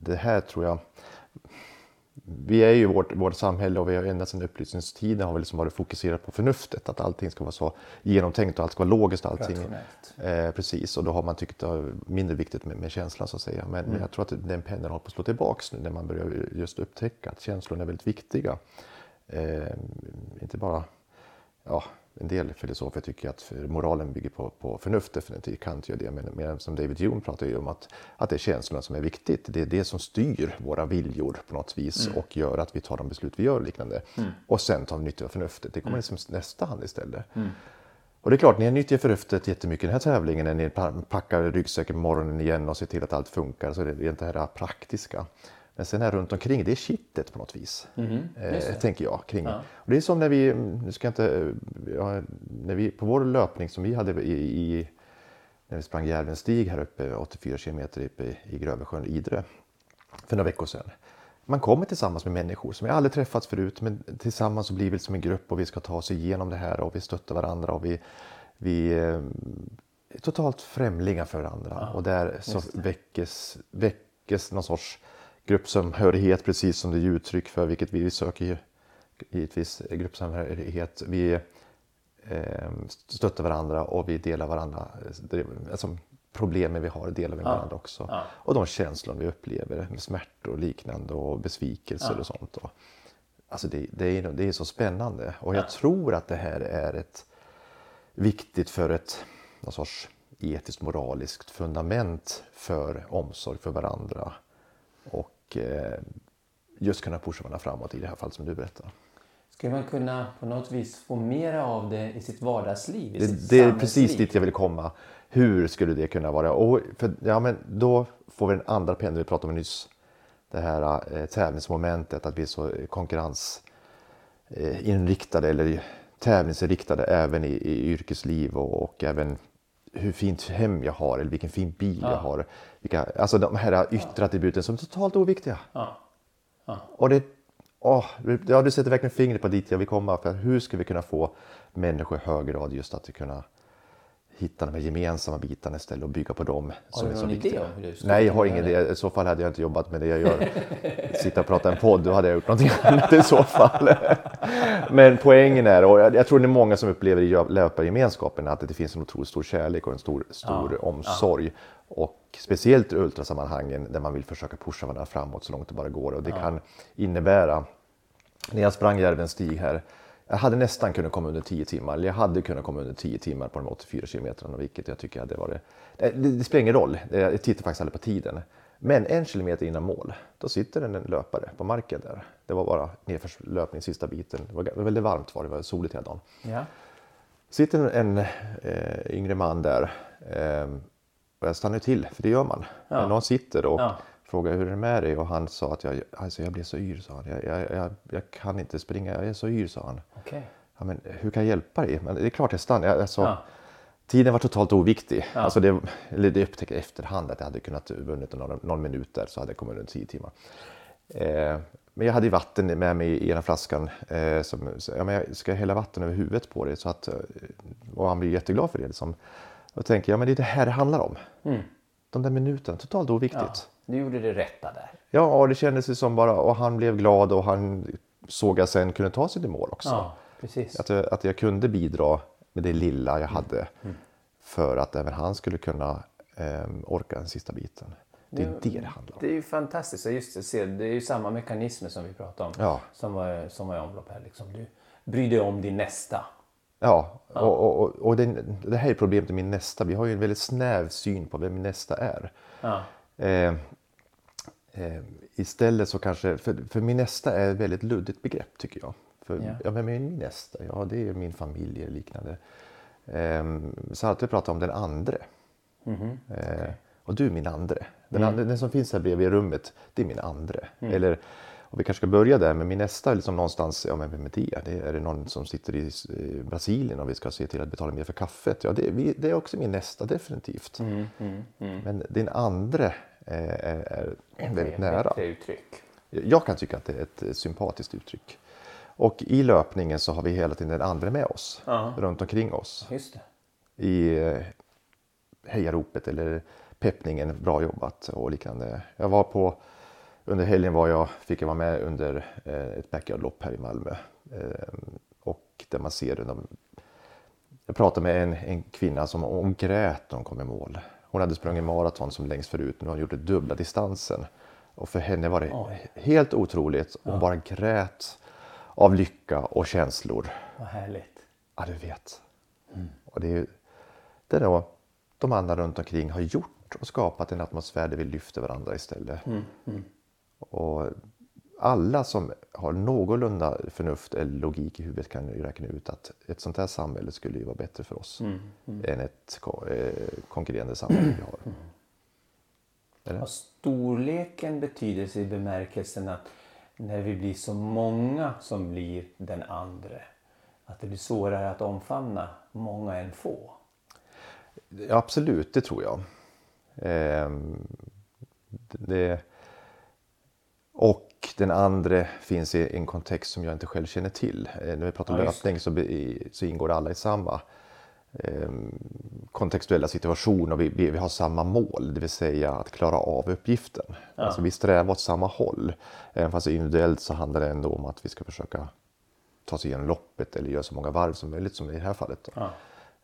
det här tror jag vi är ju vårt, vårt samhälle och vi har ända sedan upplysningstiden har vi liksom varit fokuserat på förnuftet. Att allting ska vara så genomtänkt och allt ska vara logiskt. Allting. Eh, precis, och då har man tyckt det var mindre viktigt med, med känslan så att säga. Men, mm. jag tror att den pendeln håller på att slå tillbaks nu när man börjar just upptäcka att känslorna är väldigt viktiga. Eh, inte bara ja, en del filosofer tycker att moralen bygger på, på förnuft, definitivt Kant gör det, men, men som David Hume pratar ju om att, att det är känslorna som är viktigt. Det är det som styr våra viljor på något vis mm. och gör att vi tar de beslut vi gör och liknande. Mm. Och sen tar vi nytta av förnuftet. Det kommer mm. liksom nästa hand istället. Mm. Och det är klart, ni nyttjar förnuftet jättemycket i den här tävlingen när ni packar ryggsäcken på morgonen igen och ser till att allt funkar. Så det är det här praktiska. Men sen här runt omkring, det är kittet på något vis. Mm, eh, tänker jag. Kring. Ja. Och det är som när vi, nu ska jag inte, ja, när vi, på vår löpning som vi hade i, i när vi sprang Järvenstig här uppe, 84 kilometer uppe i, i Grövelsjön, Idre, för några veckor sedan. Man kommer tillsammans med människor som jag aldrig träffats förut, men tillsammans så blir vi som en grupp och vi ska ta oss igenom det här och vi stöttar varandra och vi, vi är totalt främlingar för varandra. Ja, och där så väckes, väckes någon sorts gruppsamhörighet precis som det är uttryck för, vilket vi söker givetvis gruppsamhörighet. Vi eh, stöttar varandra och vi delar varandra, alltså problemen vi har delar vi med ja. varandra också. Ja. Och de känslor vi upplever med smärtor och liknande och besvikelser ja. och sånt. Och, alltså det, det, är, det är så spännande och jag tror att det här är ett viktigt för ett någon sorts etiskt moraliskt fundament för omsorg för varandra och eh, just kunna pusha varandra framåt i det här fallet som du berättar. Skulle man kunna på något vis få mera av det i sitt vardagsliv? I Det, sitt det är precis dit jag vill komma. Hur skulle det kunna vara? Och för, ja, men då får vi den andra pendeln vi pratade om nyss. Det här eh, tävlingsmomentet, att vi är så konkurrensinriktade eller tävlingsinriktade även i, i yrkesliv och, och även hur fint hem jag har eller vilken fin bil jag har. Vilka, alltså de här yttre attributen som är totalt oviktiga. Ja. Och det, åh, ja, du sätter verkligen fingret på dit jag vill komma. För hur ska vi kunna få människor i hög grad just att kunna hitta de här gemensamma bitarna istället och bygga på dem. Har du någon idé om hur du Nej, jag har ingen idé. I så fall hade jag inte jobbat med det jag gör. Sitta och prata en podd, då hade jag gjort någonting annat i så fall. Men poängen är, och jag jag tror det är många som upplever i löpargemenskapen att det finns en otroligt stor kärlek och en stor, stor omsorg. Och speciellt i ultrasammanhangen där man vill försöka pusha varandra framåt så långt det bara går. Och det kan innebära, när jag sprang Järvens stig här, jag hade nästan kunnat komma under 10 timmar, eller jag hade kunnat komma under 10 timmar på de 84 kilometrarna, vilket jag tycker hade varit... Det, det spelar ingen roll, jag tittar faktiskt aldrig på tiden. Men en kilometer innan mål, då sitter en löpare på marken där. Det var bara nedförslöpning sista biten. Det var, väldigt varmt var det, var soligt hela dagen. Ja. sitter en eh, yngre man där eh, och jag stannar till, för det gör man. När någon sitter och Ja. Frågar hur är det med dig och han sa att jag, alltså jag blir så yr, sa han. Jag, jag, jag, jag kan inte springa, jag är så yr, sa han. Okej. Ja, men hur kan jag hjälpa dig? Men det är klart jag stannar. Jag, alltså, Ja. Tiden var totalt oviktig. Alltså det, eller det upptäckte jag efterhand att jag hade kunnat vunnit någon, någon minut där så hade jag kommit under 10 timmar. Eh, men jag hade vatten med mig i ena flaskan. Eh, som, ja, men jag ska hälla vatten över huvudet på dig. Så att, eh, och han blir jätteglad för det. Liksom. Då tänker jag, men det är det här det handlar om. De där minuterna, totalt oviktigt. Ja. Du gjorde det rätta där. Ja, och det kändes ju som bara, och han blev glad och han såg jag sen kunde ta sig till mål också. Ja, precis. Att, jag, att jag kunde bidra med det lilla jag hade för att även han skulle kunna ehm, orka den sista biten. Det är det det handlar om. Det är ju fantastiskt. Just det, det är ju samma mekanismer som vi pratade om. Ja. Som, var, som var i omlopp här. Liksom. Du bryr dig om din nästa. Ja, och, och, och, och det, det här är problemet med min nästa. Vi har ju en väldigt snäv syn på vem min nästa är. Ja. Eh, eh, istället så kanske, för, för min nästa är ett väldigt luddigt begrepp tycker jag. För, Ja. ja. vem är min nästa? Ja, det är min familj eller liknande. Eh, så alltid prata om den andre. Eh, och du är min andre. Den, andre. den som finns här bredvid rummet, det är min andre. Eller, och vi kanske ska börja där med min nästa, liksom någonstans, ja men vem är det? det är det någon som sitter i eh, Brasilien och vi ska se till att betala mer för kaffet? Ja, det, det är också min nästa, definitivt. Men din andre är, är, är väldigt nära. Uttryck. Jag kan tycka att det är ett eh, sympatiskt uttryck. Och i löpningen så har vi hela tiden den andra med oss, Ja. runt omkring oss. Just det. I eh, hejaropet eller peppningen, bra jobbat och liknande. Jag var på, under helgen var jag, fick jag vara med under eh, ett backyardlopp här i Malmö. Eh, och där man ser de, jag pratade med en, en kvinna som hon grät när hon kom i mål. Hon hade sprungit maraton som längst förut, men hon gjorde dubbla distansen. Och för henne var det Oj. helt otroligt. Hon bara grät av lycka och känslor. Vad härligt. Ja, du vet. Och det är det är då de andra runt omkring har gjort och skapat en atmosfär där vi lyfter varandra istället. Och alla som har någorlunda förnuft eller logik i huvudet kan ju räkna ut att ett sånt här samhälle skulle ju vara bättre för oss än ett eh, konkurrerande samhälle vi har. Eller? Har storleken betydelse i bemärkelsen att när vi blir så många som blir den andre, att det blir svårare att omfamna många än få? Ja, absolut, det tror jag. Ehm, det, och den andra finns i en kontext som jag inte själv känner till. Eh, när vi pratar om Ja, löpning så, så ingår alla i samma ehm, kontextuella situation och vi, vi, vi har samma mål, det vill säga att klara av uppgiften. Alltså vi strävar åt samma håll. Även fast individuellt så handlar det ändå om att vi ska försöka ta sig igenom loppet eller göra så många varv som möjligt som i det här fallet. Ja.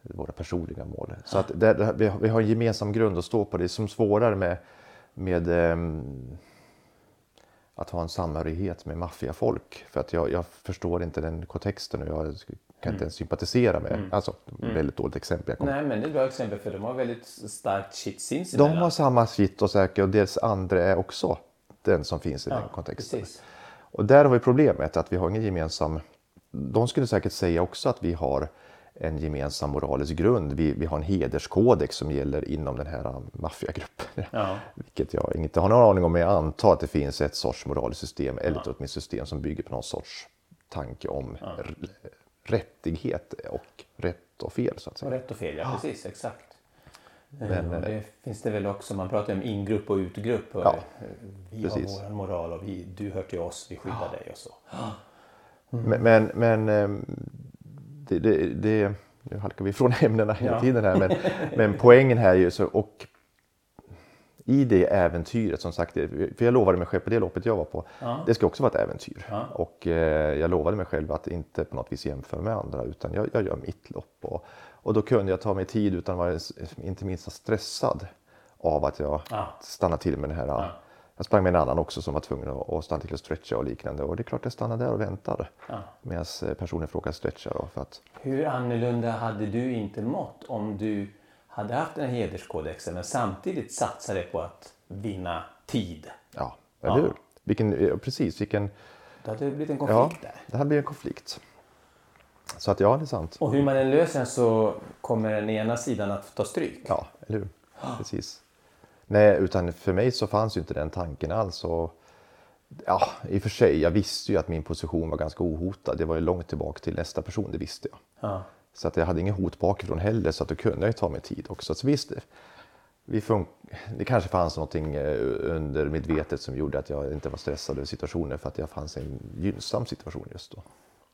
våra personliga mål. Så att det, det, vi, har, en gemensam grund att stå på. Det som svårare med, med ehm, att ha en samhörighet med maffiafolk. För att jag, jag förstår inte den kontexten och jag kan inte ens sympatisera med. Alltså, väldigt dåligt exempel. Kommer. Nej, men det är ett bra exempel för de har väldigt starkt shit De sinsemellan. har samma shit och säker och deras andra är också den som finns i den kontexten. Precis. Och där har vi problemet att vi har ingen gemensam de skulle säkert säga också att vi har en gemensam moralisk grund. Vi, vi har en hederskodex som gäller inom den här maffiagruppen. Ja. Vilket jag inte har någon aning om, men jag antar att det finns ett sorts moraliskt system, eller åtminstone ett system som bygger på någon sorts tanke om r- rättighet och rätt och fel så att säga. Rätt och fel, ja precis, exakt. Men, Men, och det finns det väl också, man pratar om ingrupp och utgrupp. Och Ja, eh, vi precis. har vår moral och vi, du hör till oss, vi skyddar dig och så. Men, men, men ehm, det, det, det, nu halkar vi ifrån ämnena hela Ja. tiden här, men, men poängen här är ju så, och i det äventyret som sagt, för jag lovade mig själv på det loppet jag var på, Ja. det ska också vara ett äventyr. Ja. Och eh, jag lovade mig själv att inte på något vis jämföra med andra utan jag, jag gör mitt lopp. Och, och då kunde jag ta mig tid utan att vara inte minst stressad av att jag Ja. stannade till med den här jag sprang med en annan också som var tvungen att, stanna till och stretcha och liknande. Och det är klart jag stannade där och väntade. Ja. Medan eh, personen frågade stretcha då. För att, Hur annorlunda hade du inte mått om du hade haft den här hederskodexen men samtidigt satsade på att vinna tid? ja, eller hur? Vilken, eh, precis, vilken... Det hade blivit en Ja, konflikt där. det här blir en konflikt. Så att ja, det är sant. Och hur man än löser den så kommer den ena sidan att ta stryk. Ja, eller hur? Precis. Nej, utan för mig så fanns ju inte den tanken alls. Och, ja, i och för sig, jag visste ju att min position var ganska ohotad. Det var ju långt tillbaka till nästa person, det visste jag. Ja. Så att jag hade ingen hot bakifrån heller, så att då kunde jag ju ta mig tid också. Så visst, vi det kanske fanns någonting eh, under medvetet som gjorde att jag inte var stressad över situationen för att jag fanns i en gynnsam situation just då.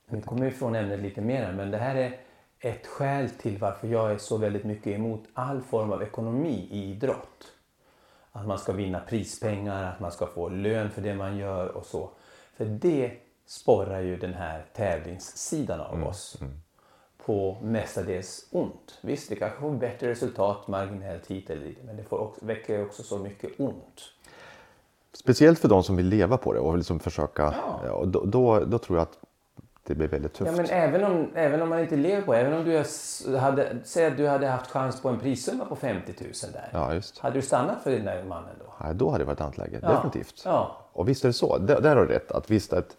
Nu kommer vi ifrån ämnet lite mer men det här är ett skäl till varför jag är så väldigt mycket emot all form av ekonomi i idrott. Att man ska vinna prispengar, att man ska få lön för det man gör och så. För det sporrar ju den här tävlingssidan av oss på mestadels ont. Visst, vi kanske får bättre resultat marginellt hit eller dit men det får också, väcker också så mycket ont. Speciellt för de som vill leva på det och liksom försöka. Ja. Då, då, då tror jag att det blir väldigt tufft. Ja, men även om, även om man inte lever på även om du hade, säg att du hade haft chans på en prissumma på 50 000 där. Ja, just. Hade du stannat för den där mannen då? Ja, då hade det varit ett annat läge, Ja. definitivt. Ja. Och visst är det så, där, där har du rätt. Att visst att,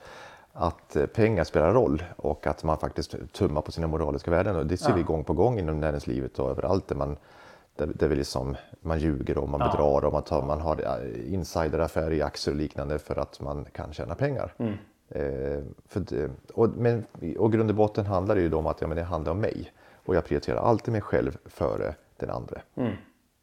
att eh, pengar spelar roll och att man faktiskt tummar på sina moraliska värden. Och det ser Ja. vi gång på gång inom näringslivet och överallt där man, där, där vi liksom, man ljuger och man Ja. bedrar och man, tar, man har eh, insideraffärer i aktier och liknande för att man kan tjäna pengar. Mm. Eh, för det, och, men, och grund och botten handlar det ju om att ja, men det handlar om mig. Och jag prioriterar alltid mig själv före den andra. Mm.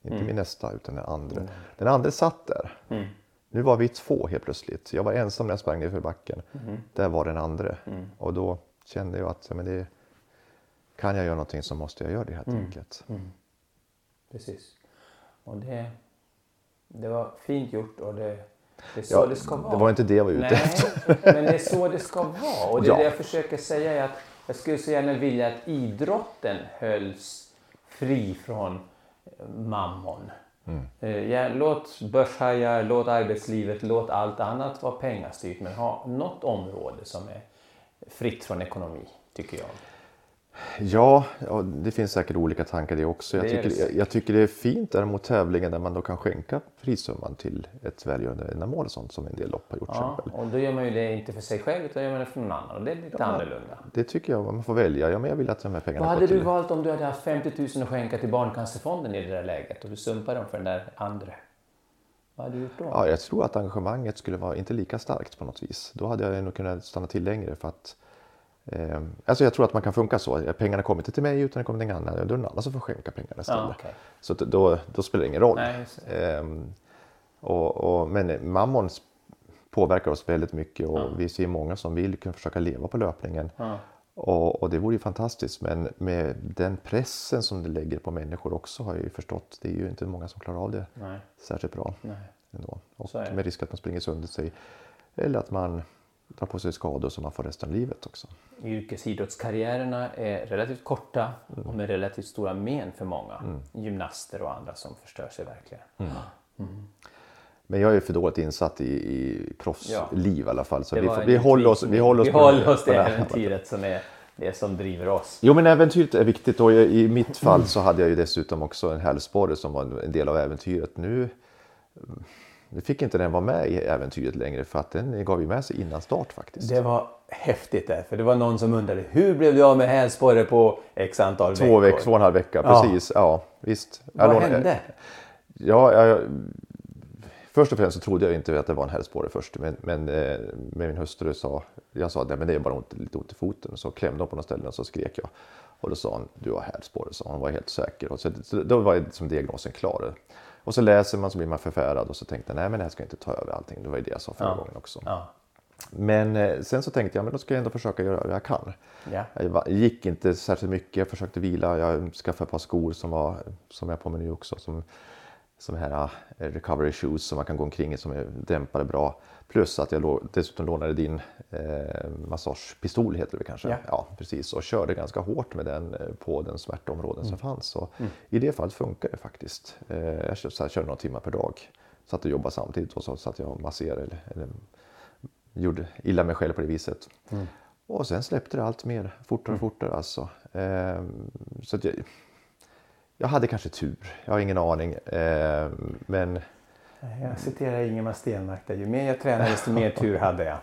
Inte min nästa utan den andra. Den andra satt där. Mm. Nu var vi två helt plötsligt. Jag var ensam när jag sprang ner för backen. Mm. Där var den andra. Och då kände jag att ja, men det, kan jag göra någonting så måste jag göra det helt Mm. enkelt. Precis. Och det, det var fint gjort och det, det är så Ja, det ska vara. det var inte det jag var ute Nej, efter. men det är så det ska vara. Och det Ja. det jag försöker säga är att jag skulle så gärna vilja att idrotten hölls fri från eh, mammon. Mm. Eh, Ja, låt börshajar, låt arbetslivet, låt allt annat vara pengastyrt men ha något område som är fritt från ekonomi, tycker jag. Ja, ja, det finns säkert olika tankar det också. Jag, Det tycker, jag, jag tycker det är fint däremot tävlingen där man då kan skänka prissumman till ett välgörande ändamål och sånt som en del lopp har gjort. Ja, och då gör man ju det inte för sig själv utan gör man det för någon annan och det är lite annorlunda. Det tycker jag man får välja. Ja, men jag vill att de här pengarna Vad hade du till- valt om du hade haft 50 000 att skänka till Barncancerfonden i det där läget och du sumpar dem för den där andra? Vad hade du gjort då? Ja, jag tror att engagemanget skulle vara inte lika starkt på något vis. Då hade jag nog kunnat stanna till längre för att eh, alltså jag tror att man kan funka så. Pengarna kommer inte till mig utan det kommer till en annan. Då är det någon annan som får skänka pengarna istället. Ja, okej. Så då, då spelar det ingen roll. Nej, Ehm, och, och, men mammon påverkar oss väldigt mycket och vi ser många som vill kunna försöka leva på löpningen. Ja. Och, och det vore ju fantastiskt men med den pressen som det lägger på människor också har jag ju förstått. Det är ju inte många som klarar av det Nej, särskilt bra. nej. Ändå. Och med risk att man springer sönder sig. Eller att man drar på sig skador som man får resten av livet också. Yrkesidrottskarriärerna är relativt korta Mm. och med relativt stora men för många. Gymnaster och andra som förstör sig verkligen. Men jag är för dåligt insatt i, i proffsliv i alla fall. Så vi, får, vi håller oss, vi håller oss, vi håller oss till äventyret som är det som driver oss. Jo men äventyret är viktigt och i mitt fall så hade jag ju dessutom också en hälsporre som var en del av äventyret. Nu, nu fick inte den vara med i äventyret längre för att den gav ju med sig innan start faktiskt. Det var häftigt där, för det var någon som undrade hur blev du av med hälsporre på x antal Två veckor, två och en halv vecka, precis. Ja, visst. Vad lånade- hände? Ja, jag, först och främst så trodde jag inte att det var en hälsporre först. Men, men eh, med min hustru sa, jag sa att men det är bara ont, lite ont i foten. Så klämde hon på några ställen och så skrek jag. Och då sa hon, du har hälsporre, sa hon. Hon var helt säker. Och så, så då var liksom diagnosen klar. Och så läser man så blir man förfärad och så tänkte jag, nej men det här ska inte ta över allting. Det var ju det jag sa förra Ja. gången också. Ja. Men eh, sen så tänkte jag, men då ska jag ändå försöka göra vad jag kan. Ja. Jag gick inte särskilt mycket, jag försökte vila. Jag skaffade ett par skor som, var, som jag har på mig nu också. Som, som här eh, recovery shoes som man kan gå omkring i som är dämpade bra. Plus att jag dessutom lånade din eh, massagepistol heter det kanske. Ja. precis. Och körde ganska hårt med den eh, på den smärtområden som fanns. Så I det fallet funkar det faktiskt. Eh, jag körde, så här, körde några timmar per dag. Satt och jobbade samtidigt och så satt jag och masserade eller, eller gjorde illa mig själv på det viset. Och sen släppte det allt mer, fortare och fortare alltså. Ehm, så jag, jag hade kanske tur, jag har ingen aning. Ehm, men Jag citerar Ingemar Stenmark där, ju mer jag tränade desto mer tur hade jag.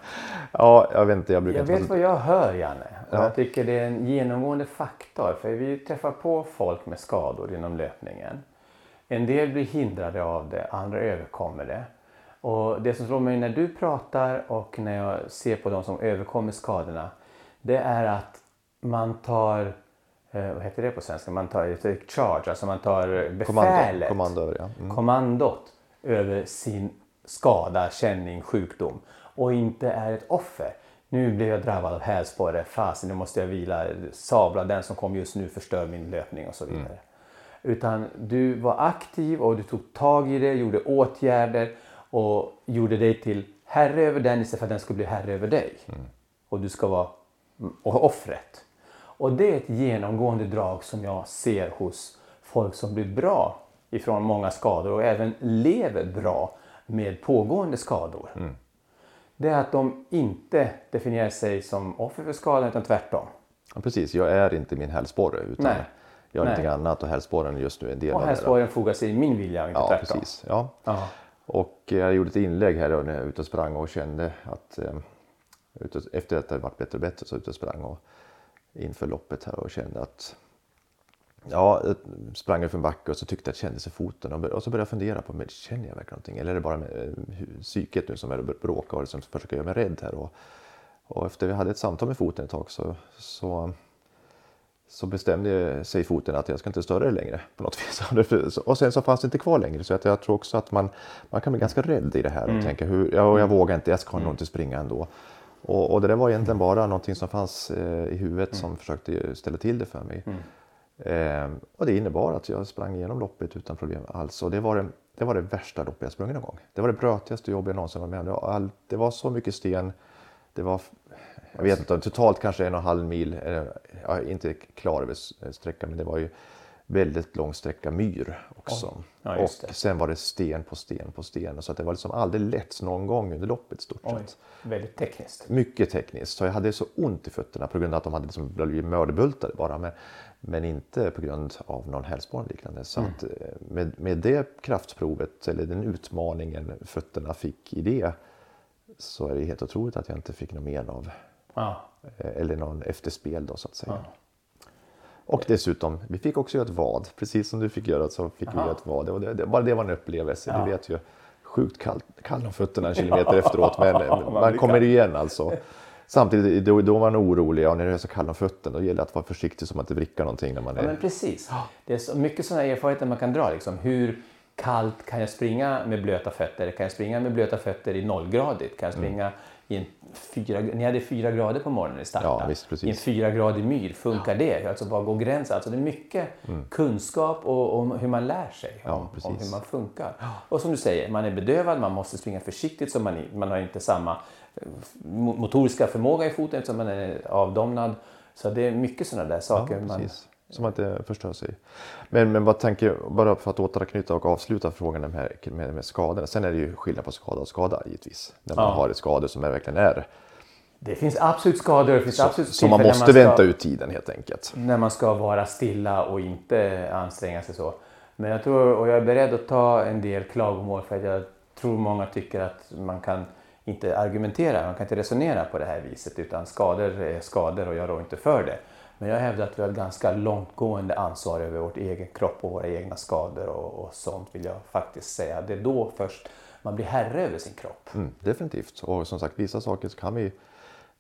ja, jag vet inte, jag brukar Jag inte vet vad jag hör Janne. Och Ja. jag tycker det är en genomgående faktor. För vi träffar på folk med skador inom löpningen. En del blir hindrade av det, andra överkommer det. Och det som slår mig när du pratar och när jag ser på de som överkommer skadorna. Det är att man tar, eh, vad heter det på svenska? Man tar charge, alltså man tar befälet kommando, kommando ja. Mm. kommandot över sin skada, känning, sjukdom och inte är ett offer. Nu blev jag drabbad av hälsporre, fasen nu måste jag vila, sabla, den som kom just nu förstör min löpning och så vidare. Utan du var aktiv och du tog tag i det, gjorde åtgärder och gjorde dig till herre över den istället för att den skulle bli herre över dig. Och du ska vara och offret. Och det är ett genomgående drag som jag ser hos folk som blir bra ifrån många skador och även lever bra med pågående skador. Det är att de inte definierar sig som offer för skadan utan tvärtom. ja, precis. Jag är inte min hälsporre utan Nej. jag är Nej. någonting annat och hälsporren är just nu en del Och av det. då. hästspåren fogar sig i min vilja och inte Ja, tvärtom. precis. Ja. Ja. Och jag gjorde ett inlägg här när jag var ute och sprang och kände att eh, efter att det varit bättre och bättre så ute och sprang och inför loppet här och kände att Ja, jag sprang upp en backe och så tyckte jag att det kändes i foten och, så började jag fundera på, men känner jag verkligen någonting? Eller är det bara med, eh, psyket nu som är och bråkar och liksom försöker göra mig rädd här? Och, och efter vi hade ett samtal med foten ett tag så, så, så bestämde sig foten att jag ska inte störa det längre på något vis. Och sen så fanns det inte kvar längre så att jag tror också att man, man kan bli ganska rädd i det här och tänka, hur, ja, och jag vågar inte, jag ska nog inte springa ändå. Och, och det där var egentligen bara någonting som fanns eh, i huvudet som försökte ställa till det för mig. Eh, och det innebar att jag sprang igenom loppet utan problem alls. Och det var det, det, var det värsta loppet jag sprungit någon gång. Det var det brötigaste jobb jag någonsin varit med om. Det var, all, det var så mycket sten. Det var, jag vet inte, totalt kanske en och en halv mil. eh, Jag är inte klar över s- sträckan, men det var ju väldigt lång sträcka myr också. Ja, och sen var det sten på sten på sten. Så att det var liksom aldrig lätt någon gång under loppet stort sett. väldigt tekniskt. Mycket tekniskt. Så jag hade så ont i fötterna på grund av att de hade liksom blivit mörderbultade bara. Men, men inte på grund av någon hälsporre eller liknande. Så att eh, med, med det kraftprovet eller den utmaningen fötterna fick i det så är det helt otroligt att jag inte fick något mer av Ja. eh, eller någon efterspel då så att säga. Och dessutom, vi fick också göra ett vad. Precis som du fick göra så fick vi Aha. göra ett vad. Det, var- det, det, bara det var en upplevelse. Ja. Du vet ju, sjukt kallt kall om fötterna en kilometer efteråt. Men man kommer igen alltså. Samtidigt då, då är man orolig och när det är så kallt om fötterna då gäller det att vara försiktig så man inte vrickar någonting när man Ja, är... men precis. Det är så mycket sådana erfarenheter man kan dra. Liksom. Hur kallt kan jag springa med blöta fötter? Kan jag springa med blöta fötter i nollgradigt? Kan jag springa i en fyra, ni hade fyra grader på morgonen i starten. Ja, visst, precis. I en fyragradig myr, funkar det? Alltså var går gränsen? Alltså det är mycket kunskap och, om hur man lär sig Ja, om, hur man funkar. Och som du säger, man är bedövad, man måste springa försiktigt så man, man har inte samma eh, mo- motoriska förmåga i foten eftersom man är avdomnad. Så det är mycket sådana där saker. Ja, man, Som att det förstör sig. Men, men vad tänker, bara för att återknyta och avsluta frågan med, med, med, skadorna. Sen är det ju skillnad på skada och skada givetvis. När man Ja. har skador som är, verkligen är. Det finns absolut skador. Det finns Så, absolut så man måste när ska, vänta ut tiden helt enkelt. När man ska vara stilla och inte anstränga sig så. Men jag tror, och jag är beredd att ta en del klagomål för att jag tror många tycker att man kan inte argumentera, man kan inte resonera på det här viset utan skador är skador och jag rår inte för det. Men jag hävdar att vi har ett ganska långtgående ansvar över vårt egen kropp och våra egna skador och, och sånt vill jag faktiskt säga. Det är då först man blir herre över sin kropp. Mm, definitivt. Och som sagt, vissa saker kan vi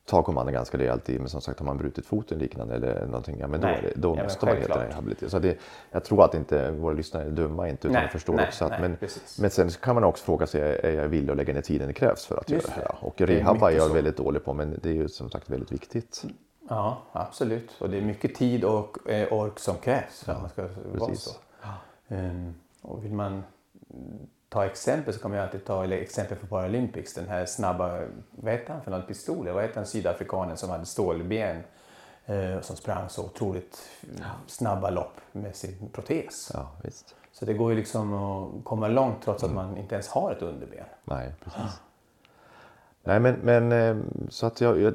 ta kommando ganska rejält i. Men som sagt, har man brutit foten liknande eller någonting, ja men då, Nej, det, då ja, måste man helt självklart. rehabilitera. Så det, jag tror att inte våra lyssnare är dumma inte, utan Nej, de förstår nej, också att nej, men, precis. men sen kan man också fråga sig, är jag villig att lägga ner tiden det krävs för att Just göra det här? Och Det är jag så. väldigt dålig på, men det är ju som sagt väldigt viktigt. Ja, absolut. Och det är mycket tid och eh, ork som krävs för att man ska vara precis. så. Ehm, och vill man mm, ta exempel så kan man ju alltid ta eller exempel för Paralympics. Den här snabba, vad heter han för någon pistol? Vad heter han sydafrikanen som hade stålben? Eh, som sprang så otroligt snabba lopp med sin protes. Ja, visst. Så det går ju liksom att komma långt trots att man inte ens har ett underben. Nej, precis. Nej, men, men eh, så att jag, jag,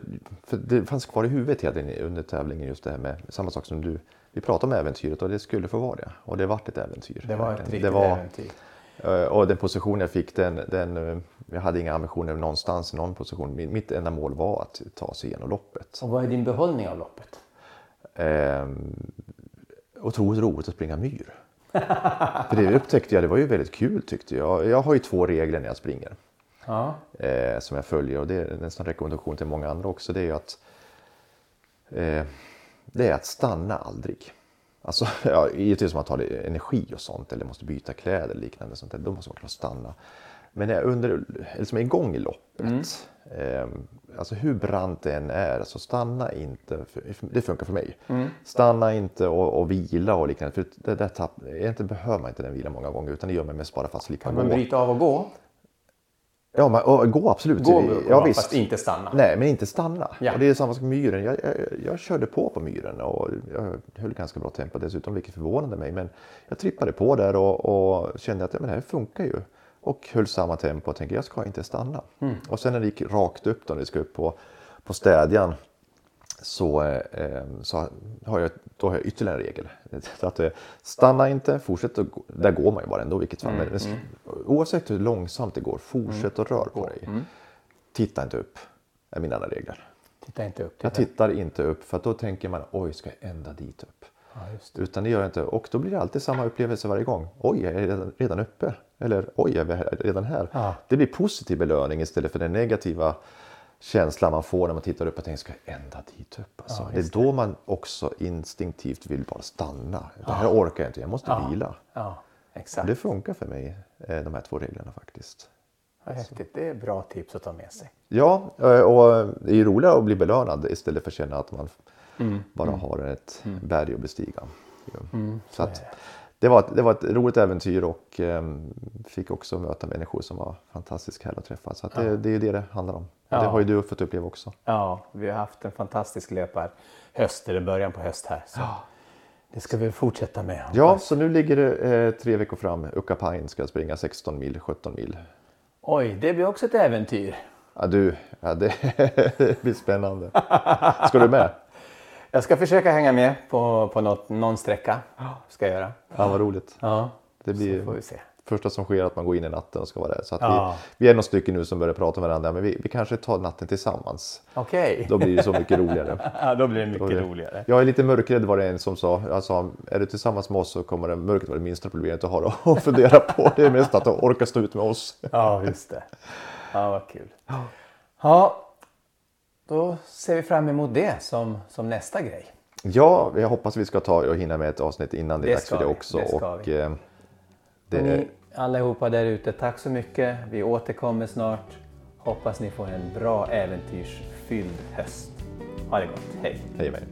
det fanns kvar i huvudet hela tiden under tävlingen just det här med samma sak som du. Vi pratade om äventyret och det skulle få vara det. Och det vart ett äventyr. Det var ett riktigt det var, äventyr. eh, Och den position jag fick, den, den, eh, jag hade inga ambitioner någonstans i någon position. Mitt enda mål var att ta sig igenom loppet. Och vad är din behållning av loppet? Eh, otroligt roligt att springa myr. För det upptäckte jag, det var ju väldigt kul tyckte jag. Jag har ju två regler när jag springer. Ja, eh, som jag följer och det är en rekommendation till många andra också. Det är att eh, det är att stanna aldrig. Alltså, ja, givetvis om man tar energi och sånt eller måste byta kläder eller liknande sånt där, då måste man kunna stanna. Men när jag under, eller som är igång i loppet, eh, alltså hur brant det än är, så stanna inte, för, det funkar för mig. Stanna inte och, och vila och liknande, för det där tapp, egentligen behöver man inte den vila många gånger utan det gör man mest bara för att slippa gå. bryta av och gå? Ja, man, och, gå absolut. Gå, ja, ja, visst. fast inte stanna. Nej, men inte stanna. Ja. Och det är samma sak med myren. Jag, jag, jag körde på på myren och jag höll ganska bra tempo dessutom, vilket förvånade mig. Men jag trippade på där och, och kände att ja, men det här funkar ju. Och höll samma tempo och tänkte jag ska inte stanna. Mm. Och sen när det gick rakt upp då, när vi ska upp på, på städjan så, eh, så har jag, då har jag ytterligare en regel. Så att, eh, stanna inte, fortsätt att gå. Där går man ju bara ändå vilket fall. Mm, Men, Oavsett hur långsamt det går, fortsätt att röra på dig. Mm. Titta inte upp, är mina andra regler. Titta inte upp. Jag Titta. tittar inte upp för att då tänker man oj, ska jag ända dit upp? Ja, just det. Utan det gör jag inte och då blir det alltid samma upplevelse varje gång. Oj, jag är redan, redan uppe. Eller oj, jag är redan här. Ja. Det blir positiv belöning istället för den negativa känslan man får när man tittar upp och tänker ska jag ända dit upp? Alltså, Ja, det är då man också instinktivt vill bara stanna. Det här orkar jag inte, jag måste Ja. vila. Ja, exakt. Det funkar för mig, eh, de här två reglerna faktiskt. Vad häftigt. Det är bra tips att ta med sig. Ja, eh, och det är ju roligare att bli belönad istället för att känna att man Mm, bara har ett berg att bestiga. Mm, Så att, det, var ett, det var ett roligt äventyr och ehm, fick också möta människor som var fantastiskt härliga att träffa. Så att det, det är ju det det handlar om. Ja. Det har ju du fått uppleva också. Ja, vi har haft en fantastisk löpar höst, eller början på höst här. Så Det ska vi fortsätta med. Ja, så nu ligger det eh, tre veckor fram. Uckapain ska springa 16 mil, 17 mil. Oj, det blir också ett äventyr. Ja, du, ja, det blir spännande. Ska du med? Jag ska försöka hänga med på, på något, någon sträcka. Ska jag göra. Ja, vad roligt. Ja, Det så blir får vi se. första som sker att man går in i natten och ska vara där. Så att Ja. vi, vi är några stycken nu som börjar prata med varandra, men vi, vi kanske tar natten tillsammans. Okej. Då blir det så mycket roligare. Ja, då blir det mycket det- roligare. Jag är lite mörkrädd var det en som sa. Jag sa, är du tillsammans med oss så kommer det mörkret vara det minsta problemet du har att fundera på. Det är mest att du orkar stå ut med oss. Ja, just det. Ja, vad kul. Ja, då ser vi fram emot det som, som nästa grej. Ja, jag hoppas vi ska ta och hinna med ett avsnitt innan det är Det dags för det också. det ska och, vi. eh, det är, ni allihopa där ute, tack så mycket. Vi återkommer snart. Hoppas ni får en bra äventyrsfylld höst. Ha det gott. Hej! hej med er.